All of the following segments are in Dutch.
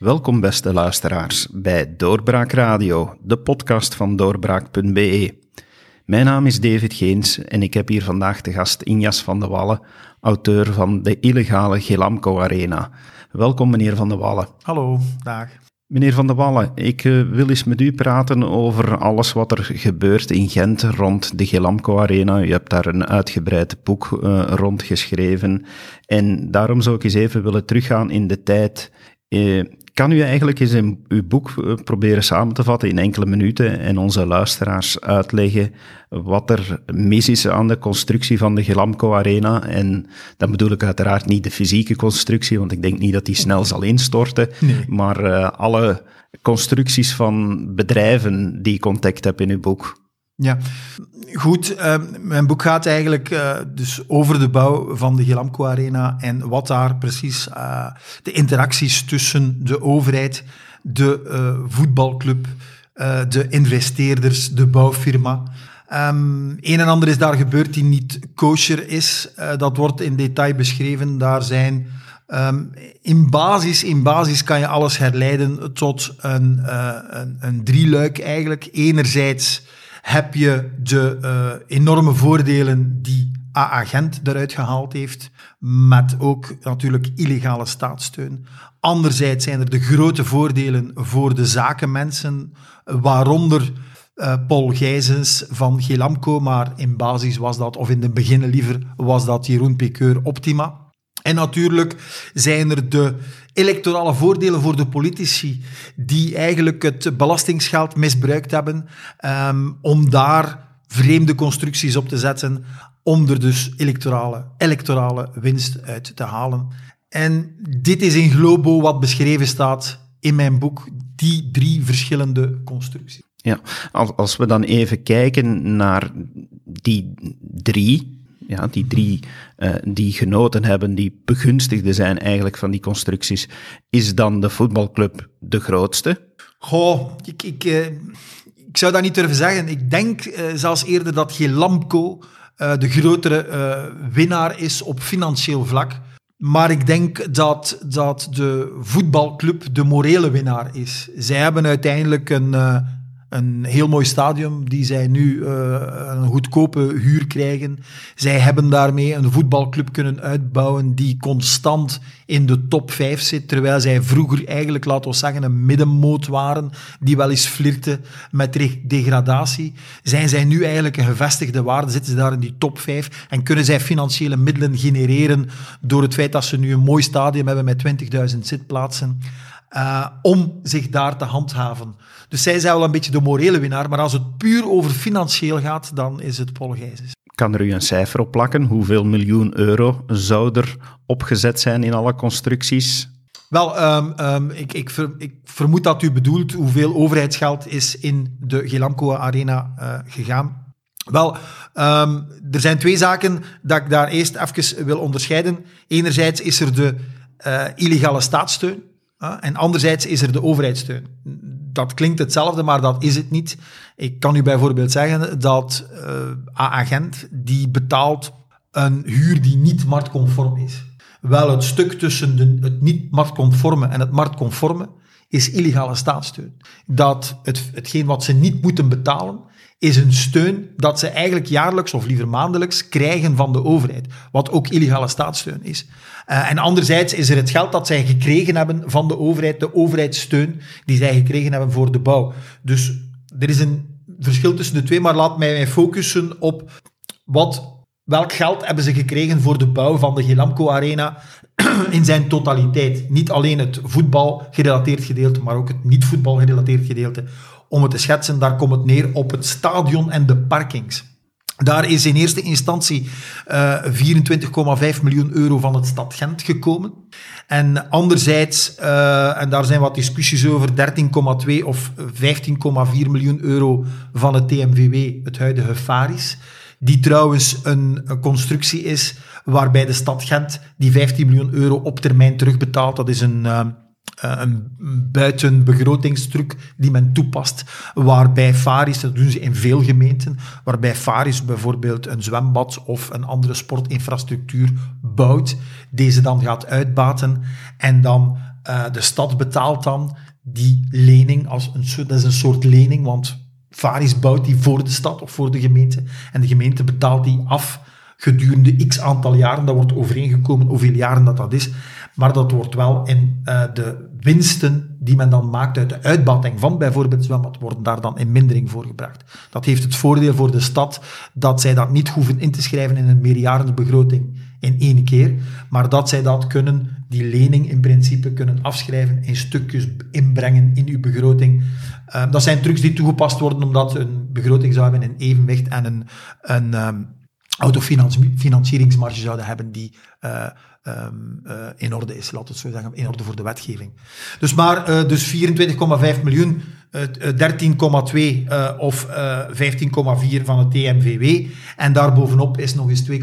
Welkom beste luisteraars bij Doorbraak Radio, de podcast van doorbraak.be. Mijn naam is David Geens en ik heb hier vandaag de gast Injas van de Wallen, auteur van de illegale Gelamco Arena. Welkom meneer van de Wallen. Hallo, dag. Meneer Van der Wallen, ik uh, wil eens met u praten over alles wat er gebeurt in Gent rond de Gelamco Arena. U hebt daar een uitgebreid boek uh, rond geschreven. En daarom zou ik eens even willen teruggaan in de tijd. Uh, kan u eigenlijk eens in uw boek proberen samen te vatten in enkele minuten en onze luisteraars uitleggen wat er mis is aan de constructie van de Gelamco Arena? En dan bedoel ik uiteraard niet de fysieke constructie, want ik denk niet dat die snel zal instorten, nee. maar uh, alle constructies van bedrijven die ik ontdekt heb in uw boek. Ja, goed. Uh, mijn boek gaat eigenlijk uh, dus over de bouw van de Gelamco Arena en wat daar precies uh, de interacties tussen de overheid, de voetbalclub, de investeerders, de bouwfirma. Um, een en ander is daar gebeurd die niet kosher is. dat wordt in detail beschreven. Daar zijn um, in basis, in basis kan je alles herleiden tot een, een, een drieluik eigenlijk. Enerzijds heb je de uh, enorme voordelen die AA Gent eruit gehaald heeft, met ook natuurlijk illegale staatssteun. Anderzijds zijn er de grote voordelen voor de zakenmensen, waaronder uh, Paul Gijzens van Gelamco, maar in basis was dat, of in de beginnen liever, was dat Jeroen Piqueur Optima. En natuurlijk zijn er de electorale voordelen voor de politici die eigenlijk het belastingsgeld misbruikt hebben um, om daar vreemde constructies op te zetten, om er dus electorale, electorale winst uit te halen. En dit is in globo wat beschreven staat in mijn boek, die drie verschillende constructies. Ja, als, als we dan even kijken naar die drie, ja, die drie uh, die genoten hebben, die begunstigden zijn eigenlijk van die constructies, is dan de voetbalclub de grootste? Goh, ik, ik, ik zou dat niet durven zeggen. Ik denk uh, zelfs eerder dat Gelamco de grotere winnaar is op financieel vlak. Maar ik denk dat, dat de voetbalclub de morele winnaar is. Zij hebben uiteindelijk een een heel mooi stadium die zij nu uh, een goedkope huur krijgen. Zij hebben daarmee een voetbalclub kunnen uitbouwen die constant in de top 5 zit, terwijl zij vroeger eigenlijk, laten we zeggen, een middenmoot waren die wel eens flirten met degradatie. Zijn zij nu eigenlijk een gevestigde waarde, zitten ze daar in die top 5 en kunnen zij financiële middelen genereren door het feit dat ze nu een mooi stadium hebben met 20.000 zitplaatsen. Uh, om zich daar te handhaven. Dus zij zijn wel een beetje de morele winnaar, maar als het puur over financieel gaat, dan is het Paul Gijzes. Kan er u een cijfer op plakken? Hoeveel miljoen euro zou er opgezet zijn in alle constructies? Wel, um, um, ik, ik, ver, ik, vermoed dat u bedoelt hoeveel overheidsgeld is in de Gelamco Arena uh, gegaan. Wel, um, er zijn twee zaken dat ik daar eerst even wil onderscheiden. Enerzijds is er de uh, illegale staatssteun. En anderzijds is er de overheidssteun. Dat klinkt hetzelfde, maar dat is het niet. Ik kan u bijvoorbeeld zeggen dat uh, A-agent die betaalt een huur die niet marktconform is. Wel, het stuk tussen de, het niet marktconforme en het marktconforme is illegale staatssteun. Dat het, hetgeen wat ze niet moeten betalen, is een steun dat ze eigenlijk jaarlijks of liever maandelijks krijgen van de overheid, wat ook illegale staatssteun is. Uh, en anderzijds is er het geld dat zij gekregen hebben van de overheid, de overheidssteun die zij gekregen hebben voor de bouw. Dus er is een verschil tussen de twee, maar laat mij focussen op wat, welk geld hebben ze gekregen voor de bouw van de Gelamco Arena in zijn totaliteit. Niet alleen het voetbal gerelateerd gedeelte, maar ook het niet-voetbal gerelateerd gedeelte om het te schetsen, daar komt het neer op het stadion en de parkings. Daar is in eerste instantie uh, eh, 24,5 miljoen euro van het stad Gent gekomen. En anderzijds, uh, en daar zijn wat discussies over, 13,2 of 15,4 miljoen euro van het TMVW, het huidige Faris. Die trouwens een, constructie is waarbij de stad Gent die 15 miljoen euro op termijn terugbetaalt. Dat is een... Uh, een buitenbegrotingstruc die men toepast, waarbij Faris, dat doen ze in veel gemeenten, waarbij Faris bijvoorbeeld een zwembad of een andere sportinfrastructuur bouwt, deze dan gaat uitbaten en dan de stad betaalt dan die lening als een dat is een soort lening, want Varis bouwt die voor de stad of voor de gemeente. En de gemeente betaalt die af gedurende x aantal jaren. Dat wordt overeengekomen hoeveel jaren dat dat is. Maar dat wordt wel in uh, de winsten die men dan maakt uit de uitbatting van bijvoorbeeld zwembad, worden daar dan in mindering voor gebracht. Dat heeft het voordeel voor de stad dat zij dat niet hoeven in te schrijven in een meerjarenbegroting in één keer, maar dat zij dat kunnen, die lening in principe kunnen afschrijven, in stukjes inbrengen in uw begroting. Uh, dat zijn trucs die toegepast worden omdat een begroting zou hebben in evenwicht en een, een um, autofinancieringsmarge zouden hebben die uh, um, uh, in orde is, laten we het zo zeggen, in orde voor de wetgeving. Dus maar uh, dus 24,5 miljoen, 13,2 of 15,4 van het TMVW. En daarbovenop is nog eens 2,5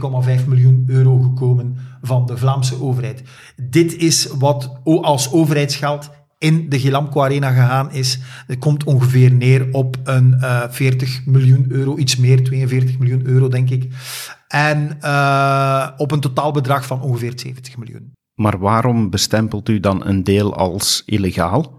miljoen euro gekomen van de Vlaamse overheid. Dit is wat als overheidsgeld in de Gilamco Arena gegaan is. Het komt ongeveer neer op een uh, 40 miljoen euro, iets meer, 42 miljoen euro denk ik. En uh, op een totaalbedrag van ongeveer 70 miljoen. Maar waarom bestempelt u dan een deel als illegaal?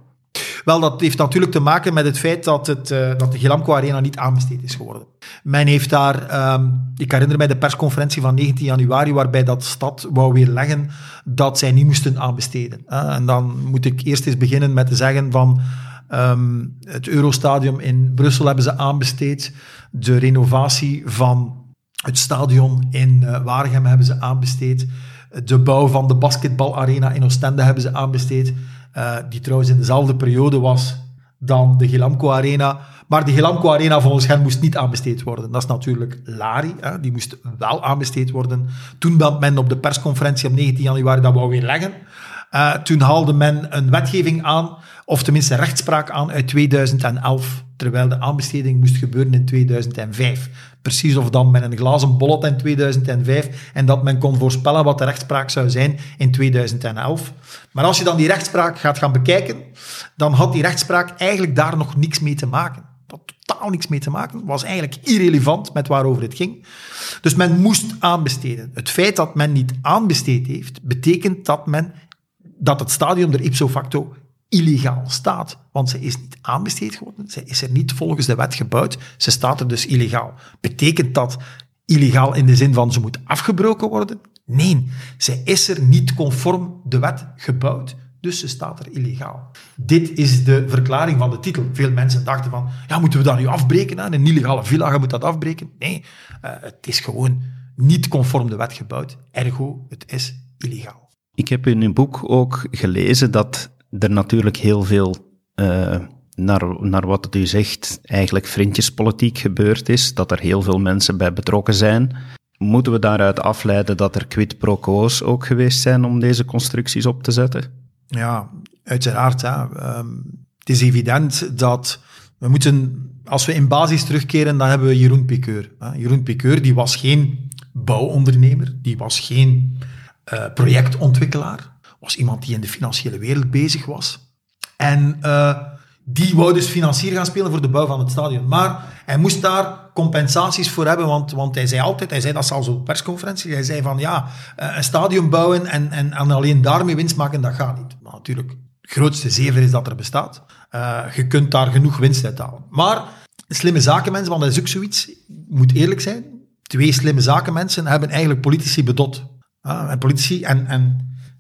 Wel, dat heeft natuurlijk te maken met het feit dat, het, uh, dat de Gilamco Arena niet aanbesteed is geworden. Men heeft daar, um, ik herinner mij de persconferentie van 19 januari, waarbij dat stad wou weer leggen dat zij niet moesten aanbesteden. En dan moet ik eerst eens beginnen met te zeggen van um, het Eurostadium in Brussel hebben ze aanbesteed. De renovatie van het stadion in uh, Waregem hebben ze aanbesteed. De bouw van de basketbalarena in Oostende hebben ze aanbesteed. Uh, die trouwens in dezelfde periode was dan de Gilamco Arena. Maar de Gilamco Arena volgens hen moest niet aanbesteed worden. Dat is natuurlijk Lari, hè, die moest wel aanbesteed worden. Toen bent men op de persconferentie op 19 januari dat wou weer leggen. Uh, toen haalde men een wetgeving aan, of tenminste rechtspraak aan uit 2011, terwijl de aanbesteding moest gebeuren in 2005. Precies of dan met een glazen bollet in 2005 en dat men kon voorspellen wat de rechtspraak zou zijn in 2011. Maar als je dan die rechtspraak gaat gaan bekijken, dan had die rechtspraak eigenlijk daar nog niks mee te maken. Dat totaal niks mee te maken. was eigenlijk irrelevant met waarover het ging. Dus men moest aanbesteden. Het feit dat men niet aanbesteed heeft, betekent dat, men, dat het stadion er ipso facto illegaal staat. Want ze is niet aanbesteed geworden, ze is er niet volgens de wet gebouwd, ze staat er dus illegaal. Betekent dat illegaal in de zin van ze moet afgebroken worden? Nee, ze is er niet conform de wet gebouwd. Dus ze staat er illegaal. Dit is de verklaring van de titel. Veel mensen dachten van, ja, moeten we dat nu afbreken? Een illegale villa, moet dat afbreken. Nee, uh, het is gewoon niet conform de wet gebouwd. Ergo, het is illegaal. Ik heb in uw boek ook gelezen dat er natuurlijk heel veel, uh, naar, naar wat u zegt, eigenlijk vriendjespolitiek gebeurd is. Dat er heel veel mensen bij betrokken zijn. Moeten we daaruit afleiden dat er quid pro quo's ook geweest zijn om deze constructies op te zetten? Ja, uiteraard. Hè. Um, het is evident dat we moeten, als we in basis terugkeren, dan hebben we Jeroen Piqueur. Jeroen Piqueur die was geen bouwondernemer, die was geen uh, projectontwikkelaar, was iemand die in de financiële wereld bezig was. En uh, die wou dus financier gaan spelen voor de bouw van het stadion. Maar hij moest daar compensaties voor hebben, want, want hij zei altijd, hij zei dat zelfs op persconferentie, hij zei van ja, eh, een stadion bouwen en, en, en alleen daarmee winst maken, dat gaat niet. Maar natuurlijk, het grootste zever is dat er bestaat. Je kunt daar genoeg winst uit halen. Maar slimme zakenmensen, want dat is ook zoiets, moet eerlijk zijn, twee slimme zakenmensen hebben eigenlijk politici bedot. Uh, en politici en, en,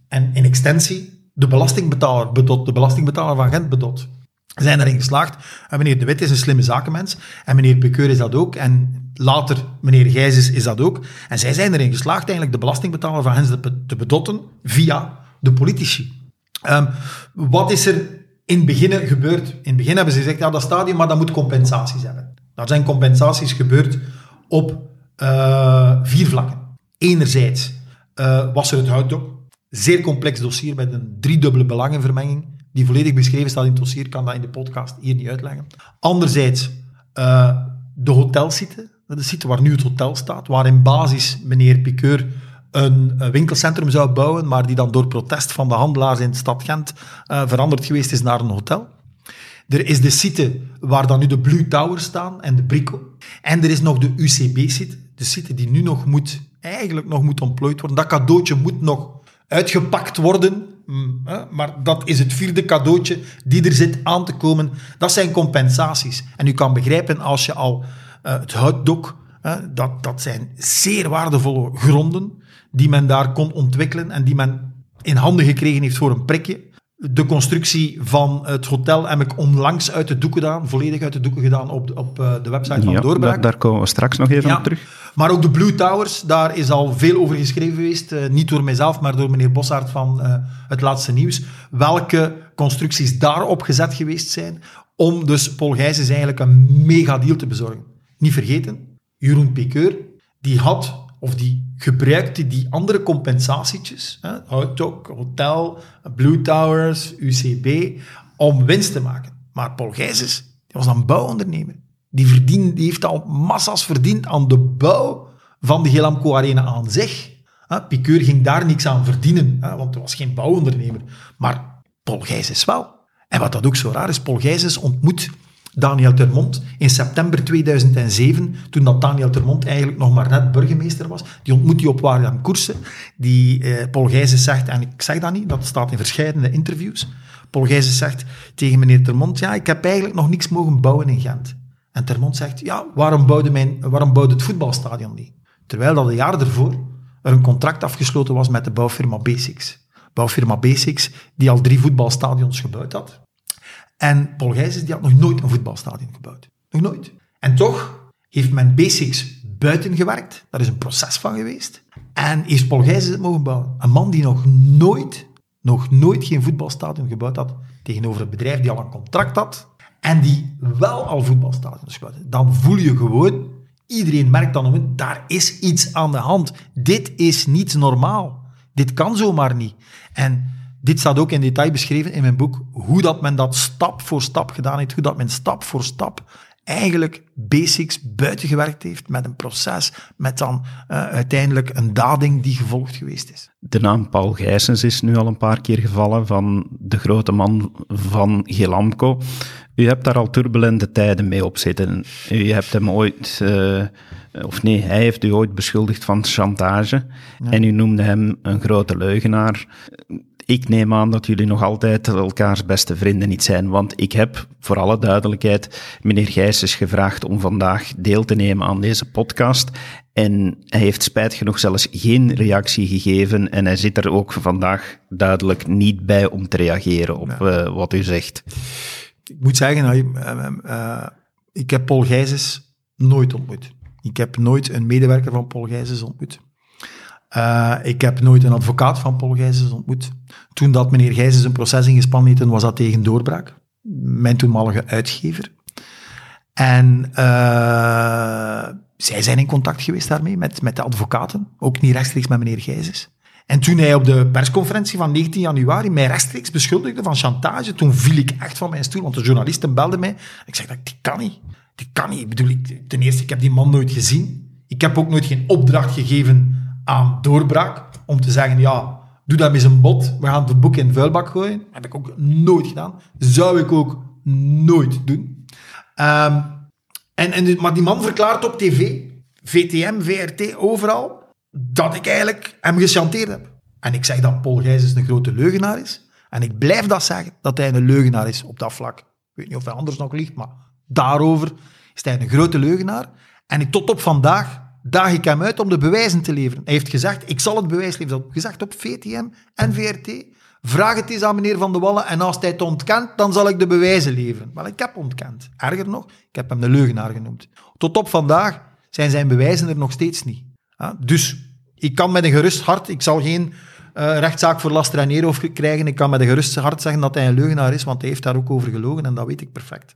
en in extensie de belastingbetaler bedot, de belastingbetaler van Gent bedot zijn erin geslaagd. En meneer De Wit is een slimme zakenmens. En meneer Pekeur is dat ook. En later meneer Gijzes is dat ook. En zij zijn erin geslaagd eigenlijk de belastingbetaler van hen te bedotten via de politici. Um, wat is er in het begin gebeurd? In het begin hebben ze gezegd, ja, dat stadion, maar dat moet compensaties hebben. Daar zijn compensaties gebeurd op uh, vier vlakken. Enerzijds uh, was er het houtdok. Zeer complex dossier met een driedubbele belangenvermenging die volledig beschreven staat in het dossier, kan dat in de podcast hier niet uitleggen. Anderzijds, uh, de hotelsite, de site waar nu het hotel staat, waar in basis meneer Piqueur een, winkelcentrum zou bouwen, maar die dan door protest van de handelaars in de stad Gent uh, veranderd geweest is naar een hotel. Er is de site waar dan nu de Blue Tower staan en de Brico. En er is nog de UCB-site, de site die nu nog moet, eigenlijk nog moet ontplooid worden. Dat cadeautje moet nog uitgepakt worden mm, maar dat is het vierde cadeautje die er zit aan te komen. Dat zijn compensaties. En u kan begrijpen als je al uh, het houtdok, dat, dat zijn zeer waardevolle gronden die men daar kon ontwikkelen en die men in handen gekregen heeft voor een prikje. De constructie van het hotel heb ik onlangs uit de doeken gedaan, volledig uit de doeken gedaan op de, op uh, de website van ja, Doorbraak. Daar, daar, komen we straks nog even ja, op terug. Maar ook de Blue Towers, daar is al veel over geschreven geweest. Uh, niet door mijzelf, maar door meneer Bossaert van uh, Het Laatste Nieuws. Welke constructies daarop gezet geweest zijn om dus Paul Gijsens eigenlijk een mega deal te bezorgen. Niet vergeten, Jeroen Piqueur, die had of die gebruikte die andere compensatietjes, Houtok, Hotel, Blue Towers, UCB, om winst te maken. Maar Paul die was een bouwondernemer. Die, verdiende, die heeft al massa's verdiend aan de bouw van de Gelamco Arena aan zich. Piqueur ging daar niks aan verdienen, want hij was geen bouwondernemer. Maar Paul Gijsens wel. En wat dat ook zo raar is, Paul ontmoet Daniel Termont in september 2007, toen dat Daniel Termont eigenlijk nog maar net burgemeester was. Die ontmoet hij op Waardam Koersen. Die eh, Paul Gijzen zegt, en ik zeg dat niet, dat staat in verschillende interviews. Paul Gijzen zegt tegen meneer Termont, ja, ik heb eigenlijk nog niks mogen bouwen in Gent. En Termont zegt, ja, waarom bouwde, mijn, waarom bouwde het voetbalstadion niet? Terwijl dat een jaar ervoor er een contract afgesloten was met de bouwfirma Basics. Bouwfirma Basics, die al drie voetbalstadions gebouwd had. En Paul Gijsens die had nog nooit een voetbalstadion gebouwd. Nog nooit. En toch heeft men basics buiten gewerkt. Daar is een proces van geweest. En heeft Paul Gijsens het mogen bouwen. Een man die nog nooit, nog nooit geen voetbalstadion gebouwd had tegenover een bedrijf die al een contract had en die wel al voetbalstadions gebouwd. Dan voel je gewoon, iedereen merkt dan daar is iets aan de hand. Dit is niet normaal. Dit kan zomaar niet. En dit staat ook in detail beschreven in mijn boek, hoe dat men dat stap voor stap gedaan heeft, hoe dat men stap voor stap eigenlijk basics buitengewerkt heeft met een proces, met dan uh, uiteindelijk een dading die gevolgd geweest is. De naam Paul Gijsens is nu al een paar keer gevallen van de grote man van Gelamco. U hebt daar al turbulente tijden mee op zitten. U hebt hem ooit, uh, of nee, hij heeft u ooit beschuldigd van chantage ja. en u noemde hem een grote leugenaar ik neem aan dat jullie nog altijd elkaars beste vrienden niet zijn, want ik heb, voor alle duidelijkheid, meneer Gijsens gevraagd om vandaag deel te nemen aan deze podcast. En hij heeft spijt genoeg zelfs geen reactie gegeven en hij zit er ook vandaag duidelijk niet bij om te reageren op ja. uh, wat u zegt. Ik moet zeggen, uh, uh, ik heb Paul Gijsens nooit ontmoet. Ik heb nooit een medewerker van Paul Gijsens ontmoet. Uh, ik heb nooit een advocaat van Paul Gijsens ontmoet. Toen dat meneer Gijsens een proces ingespannen heeft, was dat tegen doorbraak. Mijn toenmalige uitgever. En uh, zij zijn in contact geweest daarmee, met, met de advocaten. Ook niet rechtstreeks met meneer Gijsens. En toen hij op de persconferentie van 19 januari mij rechtstreeks beschuldigde van chantage, toen viel ik echt van mijn stoel, want de journalisten belden mij. Ik zeg, dat kan niet. Die kan niet. Ik bedoel, ik, ten eerste, ik heb die man nooit gezien. Ik heb ook nooit geen opdracht gegeven aan doorbraak om te zeggen, ja, doe dat met zijn bot, we gaan het boek in de vuilbak gooien. Heb ik ook nooit gedaan. Zou ik ook nooit doen. Um, en, en, maar die man verklaart op tv, VTM, VRT, overal, dat ik eigenlijk hem gechanteerd heb. En ik zeg dat Paul Gijsens een grote leugenaar is. En ik blijf dat zeggen, dat hij een leugenaar is op dat vlak. Ik weet niet of hij anders nog ligt, maar daarover is hij een grote leugenaar. En ik, tot op vandaag daag ik hem uit om de bewijzen te leveren. Hij heeft gezegd, ik zal het bewijs leveren. Dat gezegd op VTM en VRT. Vraag het eens aan meneer Van de Wallen en als hij het ontkent, dan zal ik de bewijzen leveren. Maar ik heb ontkend. Erger nog, ik heb hem de leugenaar genoemd. Tot op vandaag zijn zijn bewijzen er nog steeds niet. Dus ik kan met een gerust hart, ik zal geen uh, rechtszaak voor laster en eer krijgen, ik kan met een gerust hart zeggen dat hij een leugenaar is, want hij heeft daar ook over gelogen en dat weet ik perfect.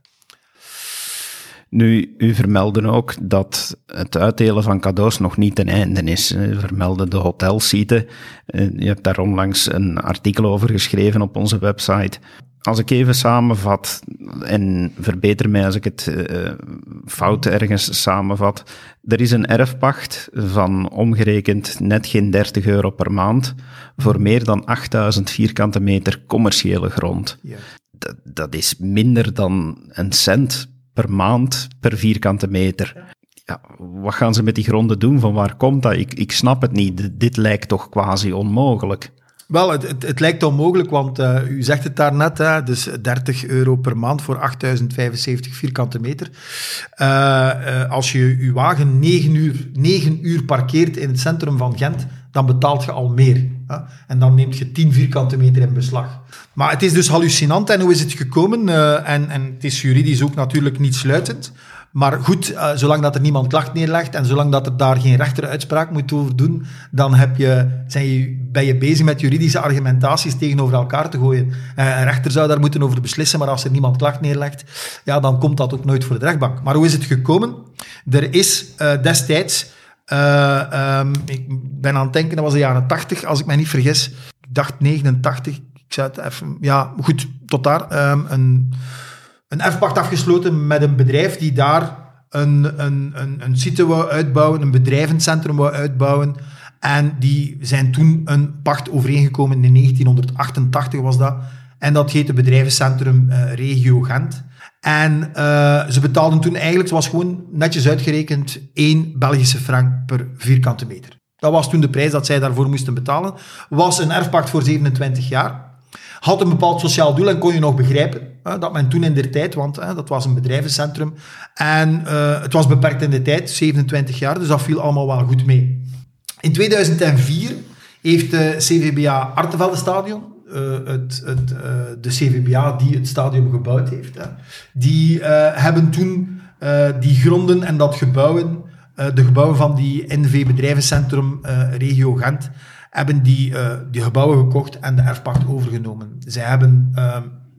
Nu, u vermeldde ook dat het uitdelen van cadeaus nog niet ten einde is. U vermeldde de hotelsite. Eh, je hebt daar onlangs een artikel over geschreven op onze website. Als ik even samenvat, en verbeter mij als ik het uh, fout ergens samenvat. Er is een erfpacht van omgerekend net geen 30 euro per maand voor meer dan 8000 vierkante meter commerciële grond. Ja. Dat, dat is minder dan een cent per maand per vierkante meter. Ja, wat gaan ze met die gronden doen? Van waar komt dat? Ik, ik snap het niet. Dit lijkt toch quasi onmogelijk. Wel, het, het, lijkt onmogelijk, want uh, u zegt het daarnet, hè, dus 30 euro per maand voor 8075 vierkante meter. Uh, uh, als je uw wagen 9 uur, 9 uur parkeert in het centrum van Gent, dan betaalt je al meer. Hè? En dan neemt je 10 vierkante meter in beslag. Maar het is dus hallucinant. En hoe is het gekomen? en, en het is juridisch ook natuurlijk niet sluitend. Maar goed, uh, zolang dat er niemand klacht neerlegt en zolang dat er daar geen rechteruitspraak moet over doen, dan heb je, zijn je, ben je bezig met juridische argumentaties tegenover elkaar te gooien. Uh, een rechter zou daar moeten over beslissen, maar als er niemand klacht neerlegt, ja, dan komt dat ook nooit voor de rechtbank. Maar hoe is het gekomen? Er is destijds, um, ik ben aan het denken, dat was de jaren 80, als ik me niet vergis. Ik dacht 89, ik het even, ja, goed, tot daar, um, een een erfpacht afgesloten met een bedrijf die daar een, een, een, een site wou uitbouwen, een bedrijvencentrum wou uitbouwen. En die zijn toen een pacht overeengekomen in 1988 was dat. En dat heette Bedrijvencentrum uh, Regio Gent. En uh, ze betaalden toen eigenlijk, het was gewoon netjes uitgerekend, 1 Belgische frank per vierkante meter. Dat was toen de prijs dat zij daarvoor moesten betalen. Was een erfpacht voor 27 jaar had een bepaald sociaal doel en kon je nog begrijpen dat men toen in de tijd, want hè, dat was een bedrijvencentrum, en uh, het was beperkt in de tijd, 27 jaar, dus dat viel allemaal wel goed mee. In 2004 heeft de CVBA Artevelde Stadion, uh, het, het, uh, de CVBA die het stadion gebouwd heeft, die hebben toen die gronden en dat gebouwen, de gebouwen van die NV Bedrijvencentrum Regio Gent, hebben die, uh, die gebouwen gekocht en de erfpacht overgenomen. Zij hebben uh,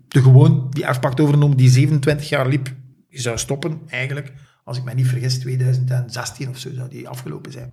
de gewoon die erfpacht overgenomen die 27 jaar liep. Die zou stoppen, eigenlijk. Als ik me niet vergis, 2016 of zo zou die afgelopen zijn.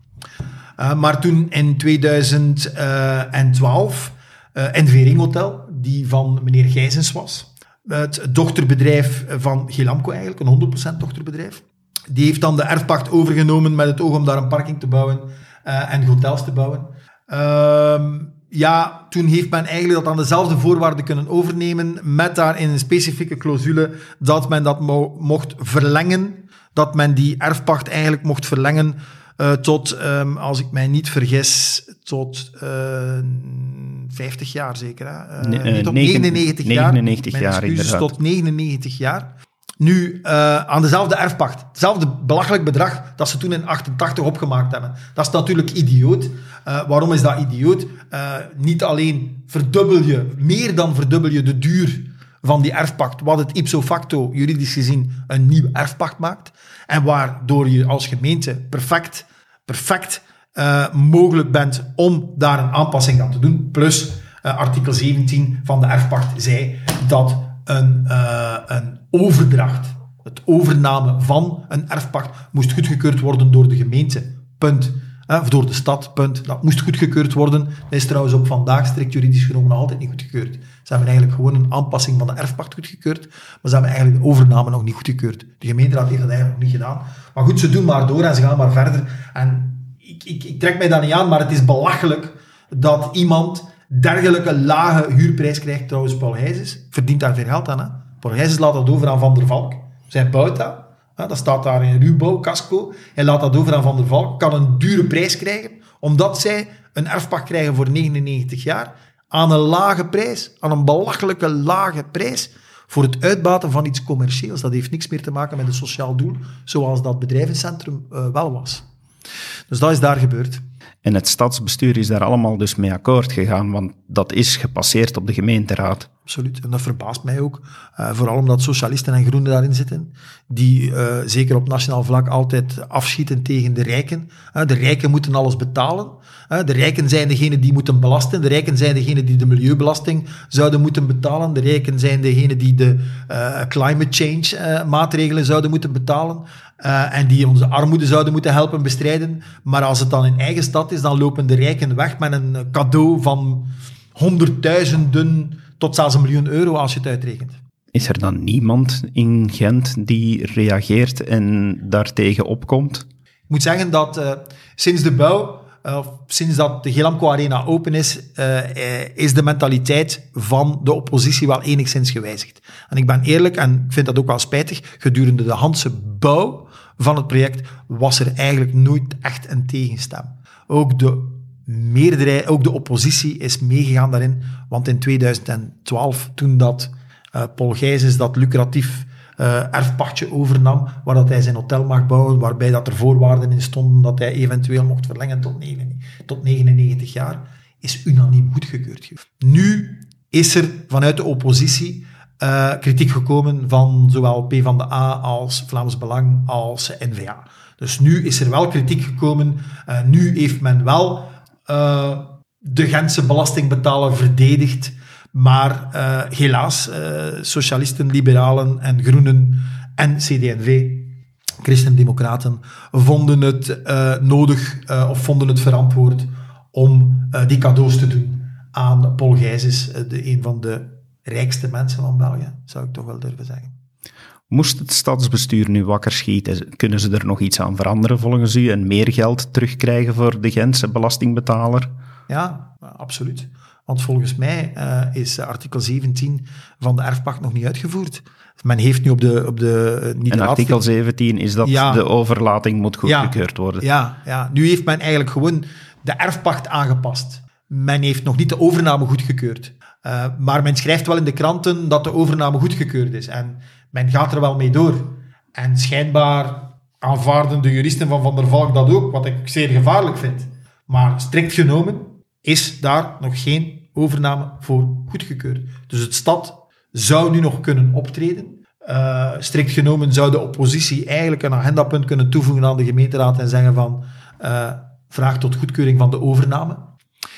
Uh, maar toen in 2012, uh, NV Hotel, die van meneer Gijzens was, het dochterbedrijf van Gilamco eigenlijk, een 100% dochterbedrijf, die heeft dan de erfpacht overgenomen met het oog om daar een parking te bouwen en hotels te bouwen. Um, ja, toen heeft men eigenlijk dat aan dezelfde voorwaarden kunnen overnemen, met daarin een specifieke clausule dat men dat mo mocht verlengen, dat men die erfpacht eigenlijk mocht verlengen uh, tot, um, als ik mij niet vergis, tot uh, eh, 50 jaar zeker. Hè? Uh, nee, niet tot 99 jaar. 99 jaar, excuses, tot 99 jaar. Nu, uh, aan dezelfde erfpacht, hetzelfde belachelijk bedrag dat ze toen in 88 opgemaakt hebben. Dat is natuurlijk idioot. Uh, waarom is dat idioot? Uh, niet alleen verdubbel je, meer dan verdubbel je de duur van die erfpacht, wat het ipso facto, juridisch gezien, een nieuw erfpacht maakt. En waardoor je als gemeente perfect, perfect mogelijk bent om daar een aanpassing aan te doen. Plus, artikel 17 van de erfpacht zei dat een, een overdracht, het overname van een erfpacht, moest goedgekeurd worden door de gemeente. Punt. Of door de stad, punt. Dat moest goedgekeurd worden. Dat is trouwens ook vandaag strikt juridisch genomen nog altijd niet goedgekeurd. Ze hebben eigenlijk gewoon een aanpassing van de erfpacht goedgekeurd, maar ze hebben eigenlijk de overname nog niet goedgekeurd. De gemeenteraad heeft dat eigenlijk nog niet gedaan. Maar goed, ze doen maar door en ze gaan maar verder. En ik, ik, ik trek mij dat niet aan, maar het is belachelijk dat iemand dergelijke lage huurprijs krijgt. Trouwens, Paul Heijzes verdient daar veel geld aan. Heijzes laat dat over aan Van der Valk. Zij bouwt dat. Dat staat daar in ruwbouw, casco. Hij laat dat over aan Van der Valk. Kan een dure prijs krijgen, omdat zij een erfpacht krijgen voor 99 jaar. Aan een lage prijs, aan een belachelijke lage prijs voor het uitbaten van iets commercieels. Dat heeft niks meer te maken met een sociaal doel, zoals dat bedrijvencentrum uh, wel was. Dus dat is daar gebeurd. En het stadsbestuur is daar allemaal dus mee akkoord gegaan, want dat is gepasseerd op de gemeenteraad. Absoluut, en dat verbaast mij ook. Uh, vooral omdat socialisten en groenen daarin zitten, die uh, zeker op nationaal vlak altijd afschieten tegen de rijken. Uh, de rijken moeten alles betalen. de rijken zijn degene die moeten belasten. De rijken zijn degene die de milieubelasting zouden moeten betalen. De rijken zijn degene die de climate change maatregelen zouden moeten betalen. Uh, en die onze armoede zouden moeten helpen bestrijden. Maar als het dan in eigen stad is, dan lopen de rijken weg met een cadeau van honderdduizenden tot zelfs een miljoen euro als je het uitrekent. Is er dan niemand in Gent die reageert en daartegen opkomt? Ik moet zeggen dat uh, sinds de bouw, uh, sinds dat de Gelamco Arena open is, uh, is de mentaliteit van de oppositie wel enigszins gewijzigd. En ik ben eerlijk, en ik vind dat ook wel spijtig, gedurende de Hanse bouw van het project was er eigenlijk nooit echt een tegenstem. Ook de meerderheid, ook de oppositie, is meegegaan daarin. Want in 2012, toen dat uh, Paul Gijsens dat lucratief uh, erfpachtje overnam, waar dat hij zijn hotel mag bouwen, waarbij dat er voorwaarden in stonden dat hij eventueel mocht verlengen tot, 9, tot 99 jaar, is unaniem goedgekeurd. Nu is er vanuit de oppositie uh, kritiek gekomen van zowel P van de A als Vlaams Belang als N-VA. Dus nu is er wel kritiek gekomen. Uh, nu heeft men wel de Gentse belastingbetaler verdedigd. Maar helaas, socialisten, liberalen en groenen en CD&V, christendemocraten, vonden het nodig of vonden het verantwoord om die cadeaus te doen aan Paul Gijsens, de, een van de rijkste mensen van België, zou ik toch wel durven zeggen. Moest het stadsbestuur nu wakker schieten, kunnen ze er nog iets aan veranderen volgens u en meer geld terugkrijgen voor de Gentse belastingbetaler? Ja, absoluut. Want volgens mij uh, is artikel 17 van de erfpacht nog niet uitgevoerd. Men heeft nu op de... Op de uh, niet en artikel 17 is dat ja. de overlating moet goedgekeurd ja. worden. Ja, ja, nu heeft men eigenlijk gewoon de erfpacht aangepast. Men heeft nog niet de overname goedgekeurd. Uh, maar men schrijft wel in de kranten dat de overname goedgekeurd is. En men gaat er wel mee door. En schijnbaar aanvaarden de juristen van Van der Valk dat ook, wat ik zeer gevaarlijk vind. Maar strikt genomen is daar nog geen overname voor goedgekeurd. Dus het stad zou nu nog kunnen optreden. Uh, strikt genomen zou de oppositie eigenlijk een agendapunt kunnen toevoegen aan de gemeenteraad en zeggen van uh, vraag tot goedkeuring van de overname.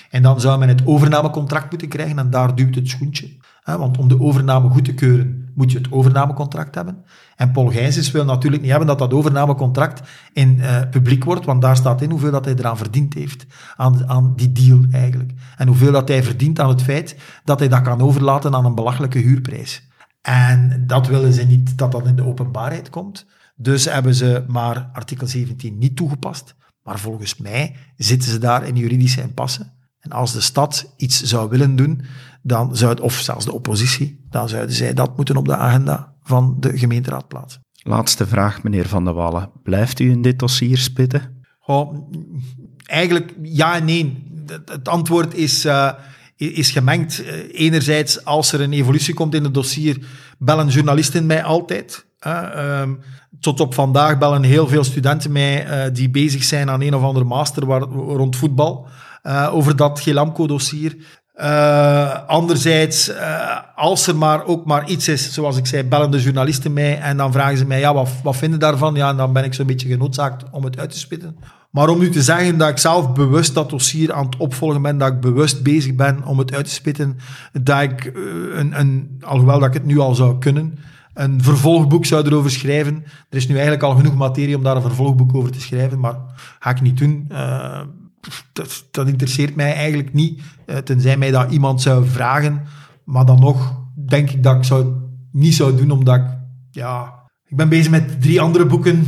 En dan zou men het overnamecontract moeten krijgen en daar duwt het schoentje. Want om de overname goed te keuren, moet je het overnamecontract hebben. En Paul Gijsens wil natuurlijk niet hebben dat dat overnamecontract in uh, publiek wordt, want daar staat in hoeveel dat hij eraan verdiend heeft, aan, aan die deal eigenlijk. En hoeveel dat hij verdient aan het feit dat hij dat kan overlaten aan een belachelijke huurprijs. En dat willen ze niet dat dat in de openbaarheid komt. Dus hebben ze maar artikel 17 niet toegepast. Maar volgens mij zitten ze daar in juridische impasse. En als de stad iets zou willen doen, dan zou het, of zelfs de oppositie, dan zouden zij dat moeten op de agenda van de gemeenteraad plaatsen. Laatste vraag, meneer Van der Wallen. Blijft u in dit dossier spitten? Oh, eigenlijk ja en nee. Het antwoord is, uh, is gemengd. Eh, enerzijds, als er een evolutie komt in het dossier, bellen journalisten mij altijd. Uh, um, tot op vandaag bellen heel veel studenten mij uh, die bezig zijn aan een of andere master waar, rond voetbal uh, over dat Gelamco-dossier. Uh, anderzijds, uh, als er maar ook maar iets is, zoals ik zei, bellen de journalisten mij en dan vragen ze mij, ja, wat, wat vinden daarvan? Ja, dan ben ik zo'n beetje genoodzaakt om het uit te spitten. Maar om nu te zeggen dat ik zelf bewust dat dossier aan het opvolgen ben, dat ik bewust bezig ben om het uit te spitten, dat ik, een, een, alhoewel dat ik het nu al zou kunnen, een vervolgboek zou erover schrijven. Er is nu eigenlijk al genoeg materie om daar een vervolgboek over te schrijven, maar ga ik niet doen. Dat, interesseert mij eigenlijk niet, uh, tenzij mij dat iemand zou vragen. Maar dan nog denk ik dat ik zou niet zou doen, omdat ik, ja, ik ben bezig met drie andere boeken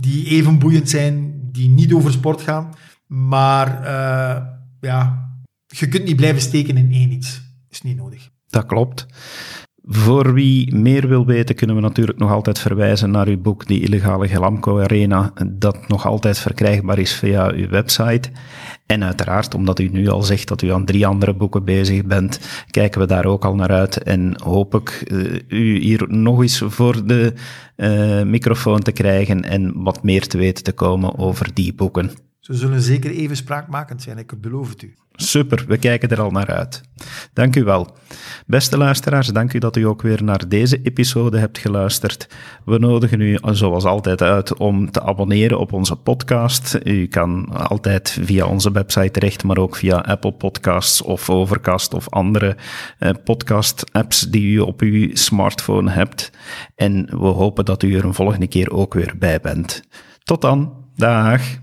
die even boeiend zijn, die niet over sport gaan. Maar uh, ja, je kunt niet blijven steken in één iets. Is niet nodig. Dat klopt. Voor wie meer wil weten, kunnen we natuurlijk nog altijd verwijzen naar uw boek, Die Illegale Gelamco Arena, dat nog altijd verkrijgbaar is via uw website. En uiteraard, omdat u nu al zegt dat u aan drie andere boeken bezig bent, kijken we daar ook al naar uit en hoop ik uh, u hier nog eens voor de uh, microfoon te krijgen en wat meer te weten te komen over die boeken. Ze zullen zeker even spraakmakend zijn, ik beloof het u. Super, we kijken er al naar uit. Dank u wel. Beste luisteraars, dank u dat u ook weer naar deze episode hebt geluisterd. We nodigen u zoals altijd uit om te abonneren op onze podcast. U kan altijd via onze website terecht, maar ook via Apple Podcasts of Overcast of andere eh, podcast-apps die u op uw smartphone hebt. En we hopen dat u er een volgende keer ook weer bij bent. Tot dan, dag.